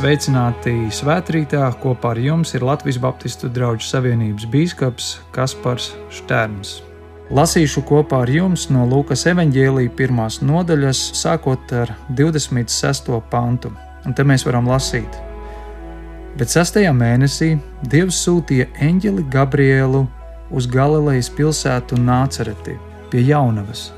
Sveicināti svētkrītā. Kopā ar jums ir Latvijas Baptistu draugu savienības biskups Kaspars Šterns. Lasīšu kopā ar jums no Lūkas evanģēlīja pirmās nodaļas, sākot ar 26. pantu. Un te mēs varam lasīt. Bet sastajā mēnesī Dievs sūtīja eņģeli Gabrielu uz Galilejas pilsētu Nācereti pie jaunavas,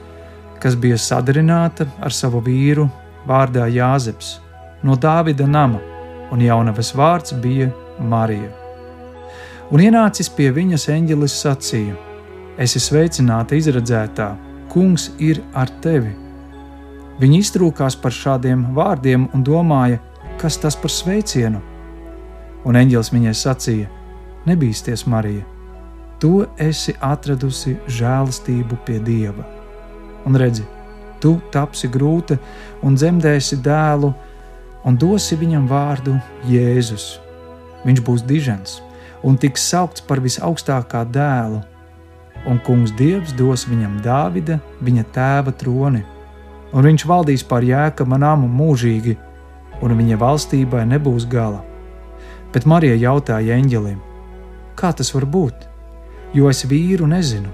kas bija sadarināta ar savu vīru vārdā Jāzeps no Dāvida nama, un jaunavas vārds bija Marija. Un ienācis pie viņas eņģelis sacīja: esi sveicināta, izredzētā, kungs ir ar tevi. Viņa iztrūkās par šādiem vārdiem un domāja, kas tas par sveicienu. Un eņģēlis viņai sacīja: Nebīsties, Marija, tu esi atradusi žēlastību pie Dieva. Un redzi, tu tapsi grūta un dzemdēsi dēlu, un dosi viņam vārdu Jēzus. Viņš būs dižens un tiks saukts par visaugstākā dēlu un kungs Dievs dos viņam Dāvida, viņa tēva troni, un viņš valdīs pār jēkama namu mūžīgi, un viņa valstībai nebūs gala. Bet Marija jautāja eņģelim: Kā tas var būt? Jo es vīru nezinu.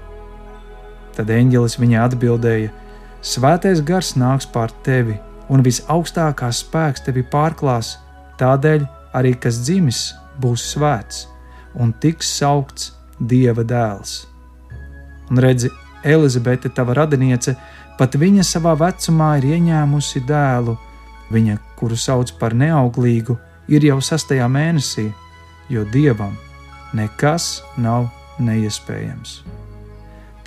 Tad eņģelis viņai atbildēja: Svētais gars nāks pār tevi, un visaugstākās spēks tevi pārklās, tādēļ arī kas dzimis būs svēts un tiks saukts Dieva dēls un redzi, Elizabete, tava radiniece, pat viņa savā vecumā ir ieņēmusi dēlu. Viņa, kuru sauc par neauglīgu, ir jau sastajā mēnesī, jo dievam nekas nav neiespējams.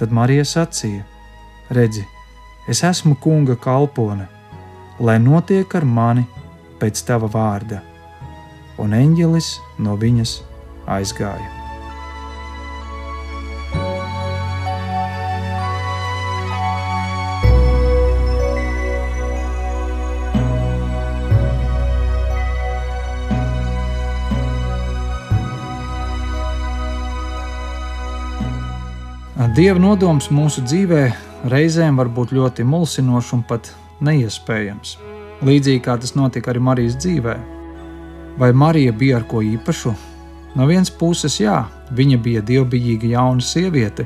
Tad Marija sacīja: Redzi, es esmu kunga kalpone, lai notiek ar mani pēc tava vārda. Un eņģelis no viņas aizgāja. Dieva nodoms mūsu dzīvē reizēm var būt ļoti mulsinošs un pat neiespējams. Līdzīgi kā tas notika arī Marijas dzīvē. Vai Marija bija ar ko īpašu? No vienas puses, jā, viņa bija dievbijīga jauna sieviete,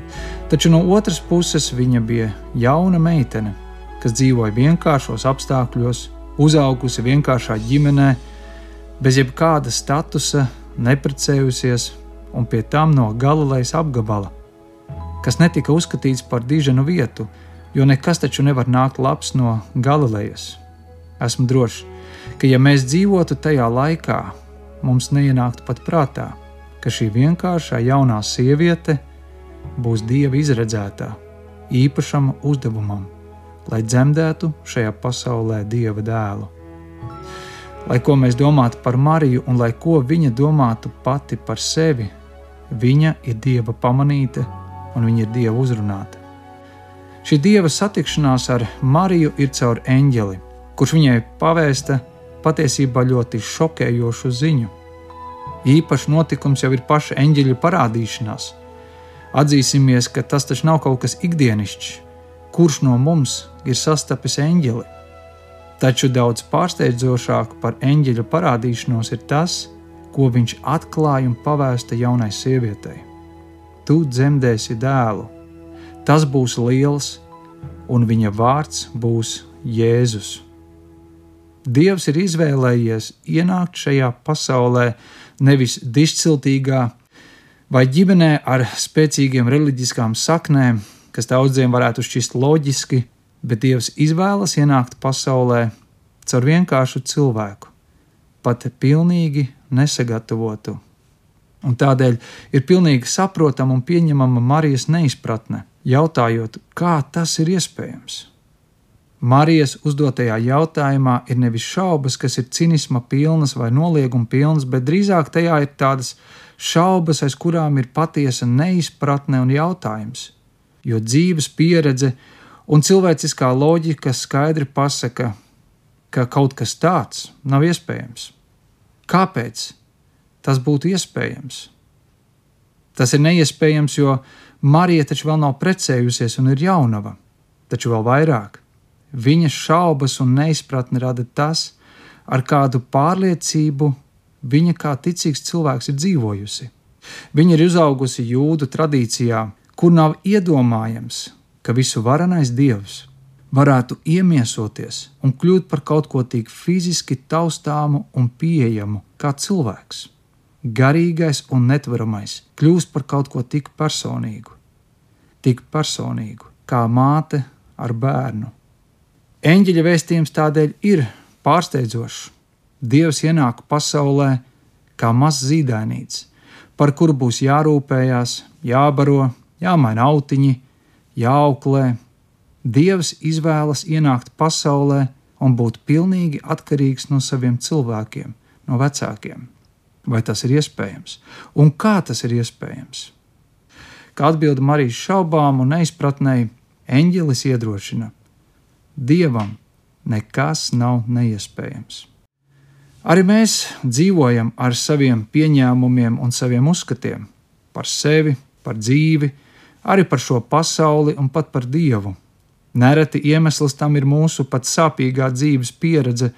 taču no otras puses viņa bija jauna meitene, kas dzīvoja vienkāršos apstākļos, uzaugusi vienkāršā ģimenē, bez jebkāda statusa, neprecējusies un pie tam no Galilejas apgabala kas netika uzskatīts par diženu vietu, jo nekas taču nevar nākt labs no Galilejas. Esmu drošs, ka ja mēs dzīvotu tajā laikā, mums neienāktu pat prātā, ka šī vienkāršā jaunā sieviete būs dieva izredzētā, īpašam uzdevumam, lai dzemdētu šajā pasaulē dieva dēlu. Lai ko mēs domātu par Mariju un lai ko viņa domātu pati par sevi, viņa ir dieva pamanīta un viņa ir dieva uzrunāta. Šī dieva satikšanās ar Mariju ir caur eņģeli, kurš viņai pavēsta patiesībā ļoti šokējošu ziņu. Īpašs notikums jau ir paša eņģeļa parādīšanās. Atzīsimies, ka tas taču nav kaut kas ikdienišķs, kurš no mums ir sastapis eņģeli. Taču daudz pārsteidzošāk par eņģeļa parādīšanos ir tas, ko viņš atklāja un pavēsta jaunai sievietei tu dzemdēsi dēlu. Tas būs liels, un viņa vārds būs Jēzus. Dievs ir izvēlējies ienākt šajā pasaulē nevis dišciltīgā vai ģimenē ar spēcīgiem reliģiskām saknēm, kas daudziem varētu šķist loģiski, bet Dievs izvēlas ienākt pasaulē caur vienkāršu cilvēku, pat pilnīgi nesagatavotu Un tādēļ ir pilnīgi saprotama un pieņemama Marijas neizpratne, jautājot, kā tas ir iespējams. Marijas uzdotajā jautājumā ir nevis šaubas, kas ir cinisma pilnas vai nolieguma pilnas, bet drīzāk tajā ir tādas šaubas, aiz kurām ir patiesa neizpratne un jautājums. Jo dzīves pieredze un cilvēciskā loģika skaidri pasaka, ka kaut kas tāds nav iespējams. Kāpēc? tas būtu iespējams. Tas ir neiespējams, jo Marija taču vēl nav precējusies un ir jaunava, taču vēl vairāk. Viņas šaubas un neizpratni rada tas, ar kādu pārliecību viņa kā ticīgs cilvēks ir dzīvojusi. Viņa ir uzaugusi jūdu tradīcijā, kur nav iedomājams, ka visu varenais dievs varētu iemiesoties un kļūt par kaut ko tik fiziski taustāmu un pieejamu kā cilvēks. Garīgais un netveramais kļūst par kaut ko tik personīgu, tik personīgu kā māte ar bērnu. Eņģeļa vēstījums tādēļ ir pārsteidzošs. Dievs ienāk pasaulē kā mazs zīdainīts, par kuru būs jārūpējās, jābaro, jāmaina autiņi, jāauklē. Dievs izvēlas ienākt pasaulē un būt pilnīgi atkarīgs no saviem cilvēkiem, no vecākiem. Vai tas ir iespējams? Un kā tas ir iespējams? Kā atbildi Marijas šaubām un neizpratnēji, eņģelis iedrošina: Dievam nekas nav neiespējams. Arī mēs dzīvojam ar saviem pieņēmumiem un saviem uzskatiem par sevi, par dzīvi, arī par šo pasauli un pat par Dievu. Nereti iemesls tam ir mūsu pat sāpīgā dzīves pieredze,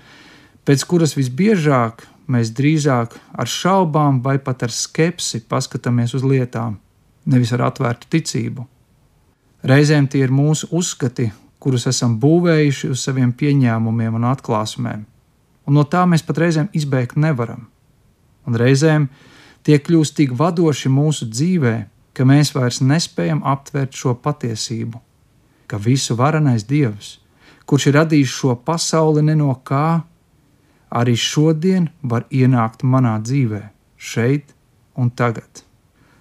pēc kuras visbiežāk mēs drīzāk ar šaubām vai pat ar skepsi paskatāmies uz lietām, nevis ar atvērtu ticību. Reizēm tie ir mūsu uzskati, kurus esam būvējuši uz saviem pieņēmumiem un atklāsmēm, un no tā mēs pat reizēm izbēgt nevaram. Un reizēm tie kļūst tik vadoši mūsu dzīvēm, ka mēs vairs nespējam aptvert šo patiesību, ka visu varenais Dievs, kurš ir radījis šo pasauli ne no kā, arī šodien var ienākt manā dzīvē, šeit un tagad.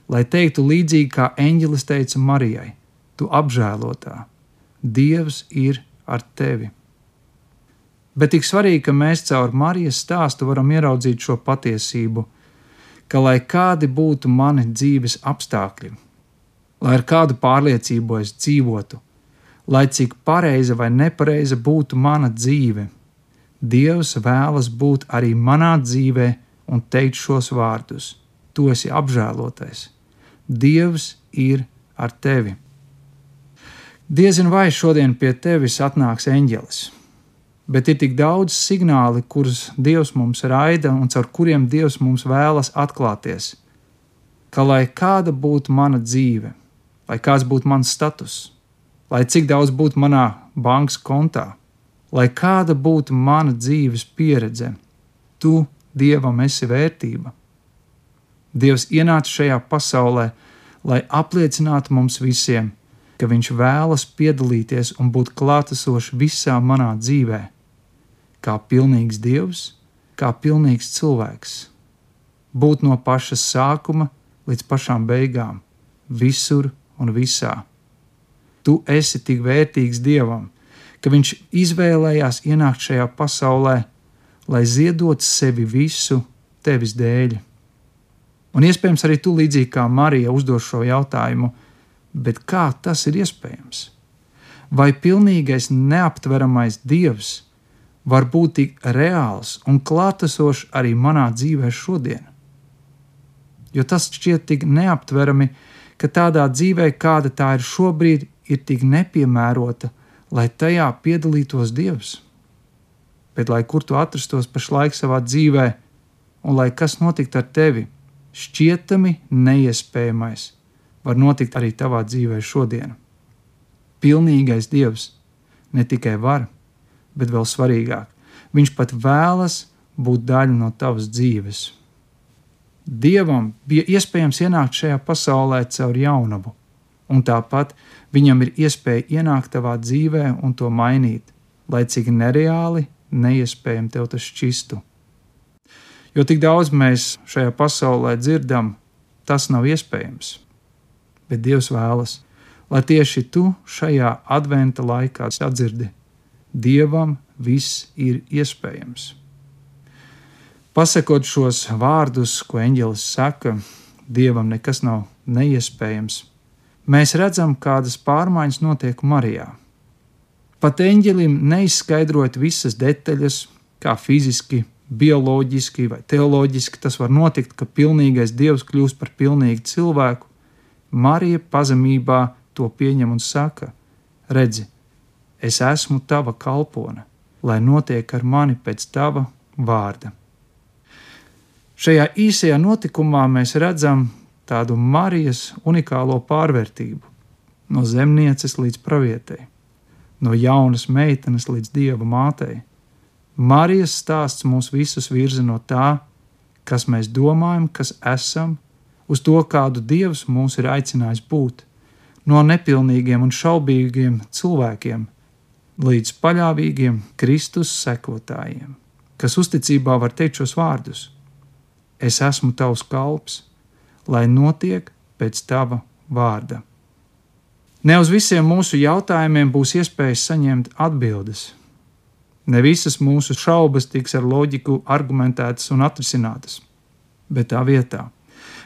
Lai teiktu līdzīgi kā eņģelis teica Marijai, tu apžēlotā, Dievs ir ar tevi. Bet tik svarīgi, ka mēs caur Marijas stāstu varam ieraudzīt šo patiesību, ka lai kādi būtu mani dzīves apstākļi, lai ar kādu pārliecību es dzīvotu, lai cik pareiza vai nepareiza būtu mana dzīve, Dievs vēlas būt arī manā dzīvē un teikt šos vārdus: Tu esi apžēlotais, Dievs ir ar tevi. Diezin vai šodien pie tevis atnāks eņģelis bet ir tik daudz signāli, kurus Dievs mums raida un caur kuriem Dievs mums vēlas atklāties. Ka lai kāda būtu mana dzīve, lai kāds būtu mans status, lai cik daudz būtu manā bankas kontā, lai kāda būtu mana dzīves pieredze, tu Dievam esi vērtība. Dievs ienāca šajā pasaulē, lai apliecinātu mums visiem, ka Viņš vēlas piedalīties un būt klātesošs visā manā dzīvēm kā pilnīgs dievs, kā pilnīgs cilvēks. Būt no paša sākuma līdz pašām beigām, visur un visā. Tu esi tik vērtīgs dievam, ka viņš izvēlējās ienākt šajā pasaulē, lai ziedot sevi visu tevis dēļ. Un iespējams arī tu līdzīgi kā Marija uzdod šo jautājumu, bet kā tas ir iespējams? Vai pilnīgais neaptveramais dievs var būt tik reāls un klātesošs arī manā dzīvē šodien. Jo tas šķiet tik neaptverami, ka tādā dzīvē, kāda tā ir šobrīd, ir tik nepiemērota, lai tajā piedalītos Dievs. Bet, lai kur tu atrastos pašlaik savā dzīvē, un lai kas notiktu ar tevi, šķietami neiespējamais var notikt arī tavā dzīvē šodien. Pilnīgais Dievs ne tikai var, bet vēl svarīgāk, viņš pat vēlas būt daļa no tavas dzīves. Dievam bija iespējams ienākt šajā pasaulē caur jaunavu, un tāpat viņam ir iespēja ienākt tavā dzīvē un to mainīt, lai cik nereāli, neiespējami tev tas šķistu. Jo tik daudz mēs šajā pasaulē dzirdam, tas nav iespējams. Bet Dievs vēlas, lai tieši tu šajā adventa laikā sadzirdi, Dievam viss ir iespējams. Pasakot šos vārdus, ko eņģelis saka, Dievam nekas nav neiespējams, mēs redzam, kādas pārmaiņas notiek Marijā. Pat eņģelim neizskaidrot visas detaļas, kā fiziski, bioloģiski vai teoloģiski tas var notikt, ka pilnīgais dievs kļūst par pilnīgu cilvēku, Marija pazemībā to pieņem un saka: Redzi, es esmu tava kalpone, lai notiek ar mani pēc tava vārda. Šajā īsajā notikumā mēs redzam tādu Marijas unikālo pārvērtību. No zemnieces līdz pravietei, no jaunas meitenes līdz dieva mātei. Marijas stāsts mūs visus virza no tā, kas mēs domājam, kas esam, uz to, kādu dievs mūs ir aicinājis būt, no nepilnīgiem un šaubīgiem cilvēkiem līdz paļāvīgiem Kristus sekotājiem, kas uzticībā var teikt šos vārdus: Es esmu tavs kalps, lai notiek pēc tava vārda. Ne uz visiem mūsu jautājumiem būs iespējas saņemt atbildes. Ne visas mūsu šaubas tiks ar loģiku argumentētas un atrisinātas, bet tā vietā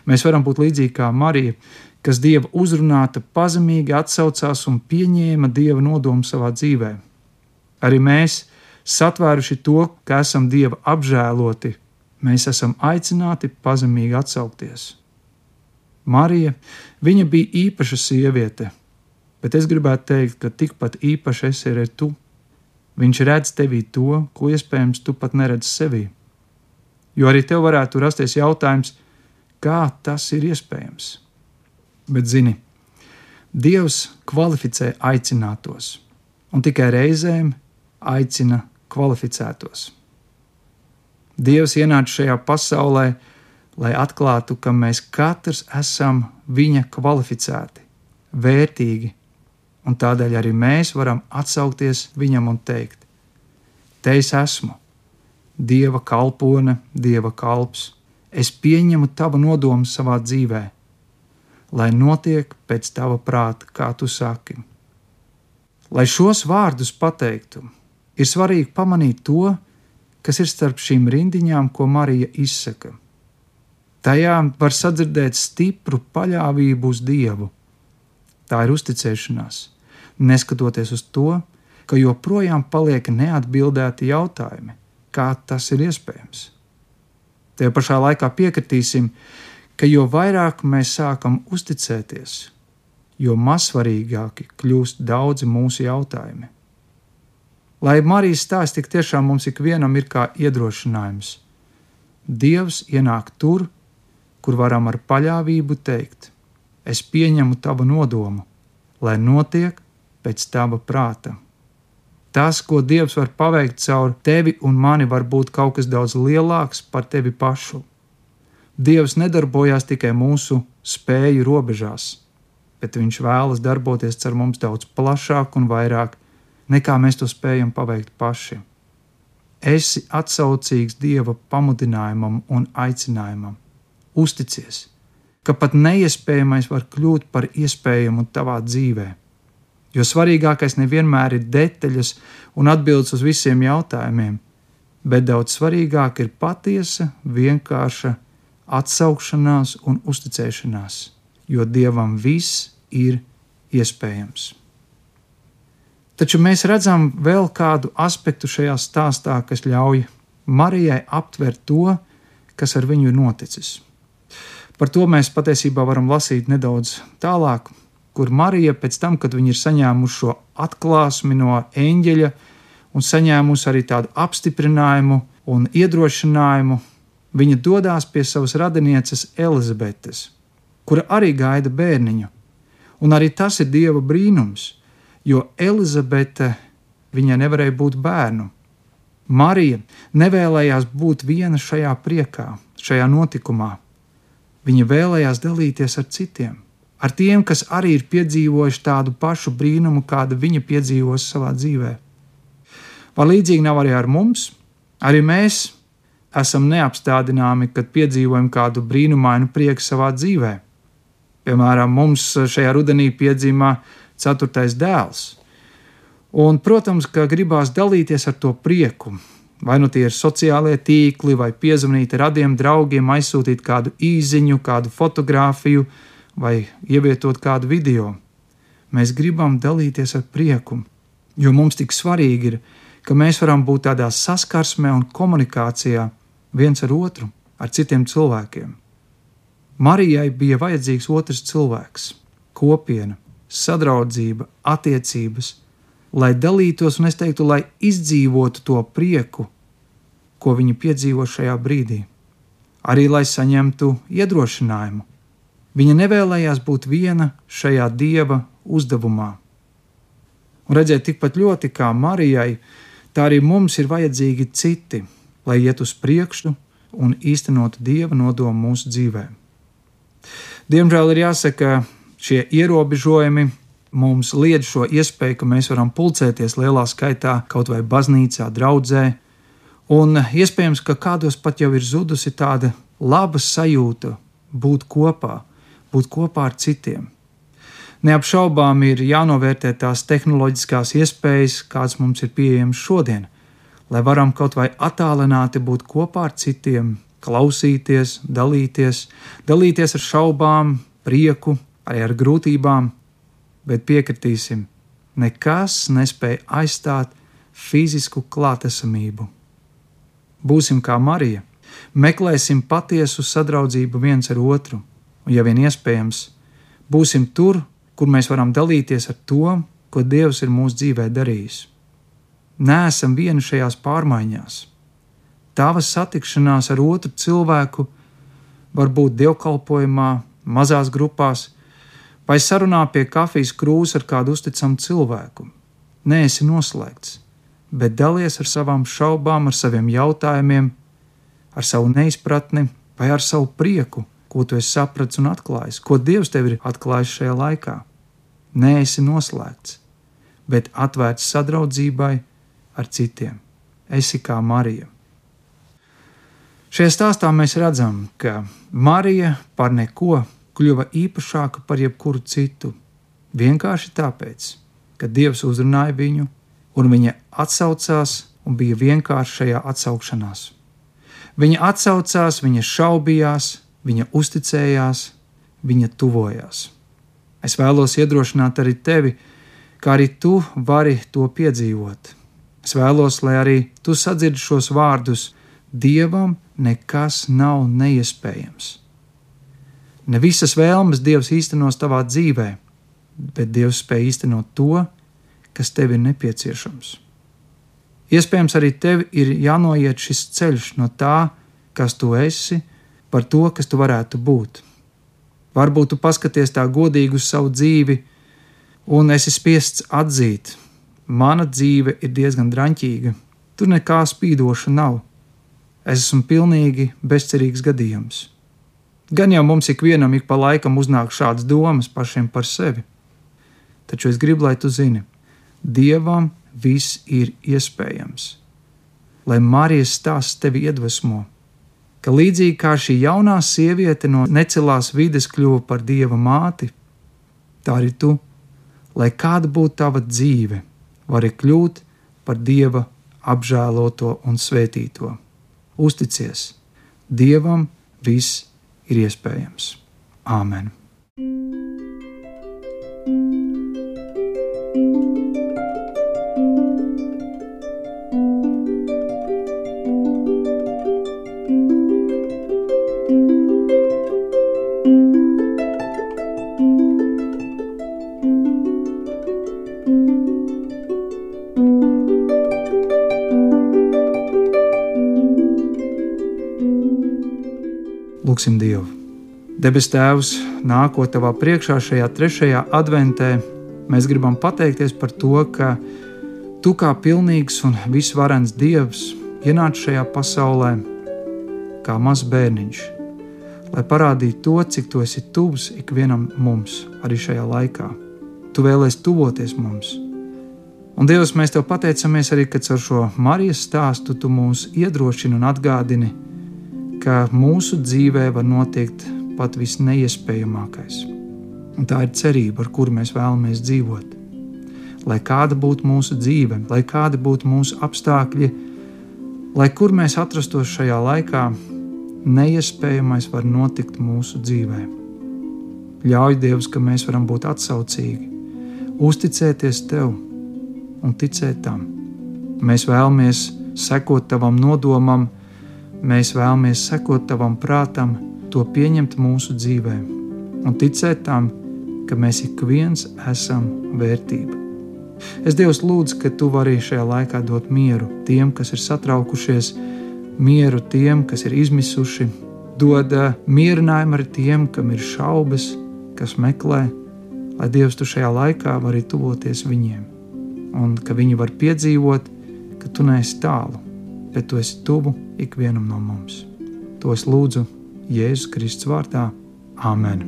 mēs varam būt līdzīgi kā Marija, kas dieva uzrunāta pazemīgi atsaucās un pieņēma dieva nodomu savā dzīvē. Arī mēs, satvēruši to, ka esam dieva apžēloti, mēs esam aicināti pazemīgi atsaukties. Marija, viņa bija īpaša sieviete, bet es gribētu teikt, ka tikpat īpaša esi arī tu. Viņš redz tevī to, ko iespējams tu pat neredzi sevī. Jo arī tev varētu rasties jautājums, kā tas ir iespējams bet zini, Dievs kvalificē aicinātos, un tikai reizēm aicina kvalificētos. Dievs ienāca šajā pasaulē, lai atklātu, ka mēs katrs esam viņa kvalificēti, vērtīgi, un tādēļ arī mēs varam atsaukties viņam un teikt: Te es esmu, Dieva kalpone, Dieva kalps, es pieņemu tavu nodomu savā dzīvēm lai notiek pēc tava prāta, kā tu saki. Lai šos vārdus pateiktu, ir svarīgi pamanīt to, kas ir starp šīm rindiņām, ko Marija izsaka. Tajā var sadzirdēt stipru paļāvību uz Dievu. Tā ir uzticēšanās, neskatoties uz to, ka joprojām paliek neatbildēti jautājumi, kā tas ir iespējams. Tajā pašā laikā piekritīsim, ka jo vairāk mēs sākam uzticēties, jo mazsvarīgāki kļūst daudzi mūsu jautājumi. Lai Marijas stāsts tik tiešām mums ikvienam ir kā iedrošinājums. Dievs ienāk tur, kur varam ar paļāvību teikt: Es pieņemu tavu nodomu, lai notiek pēc tava prāta. Tas, ko Dievs var paveikt caur tevi un mani, var būt kaut kas daudz lielāks par tevi pašu. Dievs nedarbojās tikai mūsu spēju robežās, bet Viņš vēlas darboties ar mums daudz plašāk un vairāk, nekā mēs to spējam paveikt paši. Esi atsaucīgs Dieva pamudinājumam un aicinājumam. Uzticies, ka pat neiespējamais var kļūt par iespējamu tavā dzīvē. Jo svarīgākais nevienmēr ir detaļas un atbildes uz visiem jautājumiem, bet daudz svarīgāk ir patiesa, vienkārša atsaukšanās un uzticēšanās, jo Dievam viss ir iespējams. Taču mēs redzam vēl kādu aspektu šajā stāstā, kas ļauj Marijai aptvert to, kas ar viņu ir noticis. Par to mēs patiesībā varam lasīt nedaudz tālāk, kur Marija pēc tam, kad viņa ir saņēmusi šo atklāsmi no eņģeļa un saņēmusi arī tādu apstiprinājumu un iedrošinājumu viņa dodas pie savas radinieces Elizabetes, kura arī gaida bērniņu. Un arī tas ir dieva brīnums, jo Elizabete viņai nevarēja būt bērnu. Marija nevēlējās būt viena šajā priekā, šajā notikumā. Viņa vēlējās dalīties ar citiem, ar tiem, kas arī ir piedzīvojuši tādu pašu brīnumu, kādu viņa piedzīvos savā dzīvē. Vai līdzīgi nav arī ar mums? Arī mēs esam neapstādināmi, kad piedzīvojam kādu brīnumainu prieku savā dzīvē. Piemēram, mums šajā rudenī piedzima ceturtais dēls. Un, protams, ka gribās dalīties ar to prieku. Vai nu tie ir sociālie tīkli, vai piezvanīt radiem draugiem, aizsūtīt kādu īsiņu, kādu fotografiju, vai ievietot kādu video. Mēs gribam dalīties ar prieku, jo mums tik svarīgi ir, ka mēs varam būt tādā saskarsmē un komunikācijā viens ar otru, ar citiem cilvēkiem. Marijai bija vajadzīgs otrs cilvēks, kopiena, sadraudzība, attiecības, lai dalītos un es teiktu, lai izdzīvotu to prieku, ko viņi piedzīvo šajā brīdī, arī lai saņemtu iedrošinājumu. Viņa nevēlējās būt viena šajā dieva uzdevumā. Un redzēt, tikpat ļoti kā Marijai, tā arī mums ir vajadzīgi citi, lai iet uz priekšu un īstenotu dieva nodomu mūsu dzīvē. Diemžēl ir jāsaka, šie ierobežojumi mums liedz šo iespēju, ka mēs varam pulcēties lielā skaitā kaut vai baznīcā, draudzē, un iespējams, ka kādos pat jau ir zudusi tāda laba sajūta būt kopā, būt kopā ar citiem. Neapšaubām ir jānovērtē tās tehnoloģiskās iespējas, kādas mums ir pieejamas šodien, lai varam kaut vai attālināti būt kopā ar citiem, klausīties, dalīties, dalīties ar šaubām, prieku, arī ar grūtībām, bet piekritīsim, nekas nespēja aizstāt fizisku klātesamību. Būsim kā Marija, meklēsim patiesu sadraudzību viens ar otru, un, ja vien iespējams, būsim tur, kur mēs varam dalīties ar to, ko Dievs ir mūsu dzīvē darījis. Nēsam vieni šajās pārmaiņās. Tava satikšanās ar otru cilvēku var būt dievkalpojumā, mazās grupās, vai sarunā pie kafijas krūzes ar kādu uzticamu cilvēku. Nē, esi noslēgts, bet dalies ar savām šaubām, ar saviem jautājumiem, ar savu neizpratni vai ar savu prieku ko tu esi sapratis un atklājis, ko Dievs tev ir atklājis šajā laikā. Nē, esi noslēgts, bet atvērts sadraudzībai ar citiem. Esi kā Marija. Šajā stāstā mēs redzam, ka Marija par neko kļuva īpašāka par jebkuru citu. Vienkārši tāpēc, ka Dievs uzrunāja viņu, un viņa atsaucās un bija vienkārši šajā atsaukšanās. Viņa atsaucās, viņa šaubījās, viņa uzticējās, viņa tuvojās. Es vēlos iedrošināt arī tevi, kā arī tu vari to piedzīvot. Es vēlos, lai arī tu sadzirdi šos vārdus: Dievam nekas nav neiespējams. Ne visas vēlmes Dievs īstenos tavā dzīvē, bet Dievs spēj īstenot to, kas tev ir nepieciešams. Iespējams, arī tev ir jānoiet šis ceļš no tā, kas tu esi, par to, kas tu varētu būt. Varbūt tu paskaties tā godīgi uz savu dzīvi, un esi spiests atzīt, mana dzīve ir diezgan draņķīga, tur nekā spīdoša nav. Es esmu pilnīgi bezcerīgs gadījums. Gan jau mums ikvienam ik pa laikam uznāk šādas domas pašiem par sevi, taču es gribu, lai tu zini, Dievam viss ir iespējams. Lai Marijas stāsts tevi iedvesmo, ka līdzīgi kā šī jaunā sieviete no necilās vides kļuva par dieva māti, tā arī tu, lai kāda būtu tava dzīve, vari kļūt par dieva apžēloto un svētīto. Uzticies, dievam viss ir iespējams. Āmen! Lūksim Dievu! Debes Tēvs, nākot tavā priekšā šajā trešajā adventē, mēs gribam pateikties par to, ka Tu kā pilnīgs un visvarens Dievs ienāc šajā pasaulē kā mazs bērniņš, lai parādītu to, cik tu esi tuvs ikvienam mums arī šajā laikā. Tu vēlēsies tuvoties mums. Un Dievs, mēs te pateicamies arī, ka ar šo Marijas stāstu tu mūs iedrošini un atgādini, ka mūsu dzīvē var notikt pat visneiespējamākais. Un tā ir cerība, ar kuru mēs vēlamies dzīvot. Lai kāda būtu mūsu dzīve, lai kādi būtu mūsu apstākļi, lai kur mēs atrastos šajā laikā, neiespējamais var notikt mūsu dzīvē. Ļauj Dievs, ka mēs varam būt atsaucīgi, uzticēties Tev un ticēt tam. Mēs vēlamies sekot Tavam nodomam, Mēs vēlamies sekot tavam prātam, to pieņemt mūsu dzīvē un ticēt tam, ka mēs ik viens esam vērtība. Es Dievs lūdzu, ka Tu vari šajā laikā dot mieru tiem, kas ir satraukušies, mieru tiem, kas ir izmisuši, dod eh, mierinājumu arī tiem, kam ir šaubas, kas meklē, lai Dievs tu šajā laikā vari tuvoties viņiem, un ka viņi var piedzīvot, ka tu neesi tālu, bet tu esi tuvu ikvienam no mums. To es lūdzu Jēzus Kristus vārdā. Āmen!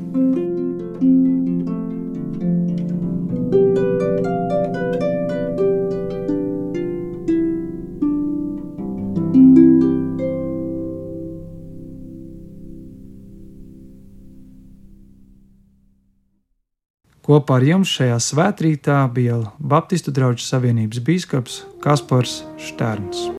Kopā ar jums šajā svētkrītā bija Baptistu draugu savienības biskups Kaspars Šterns.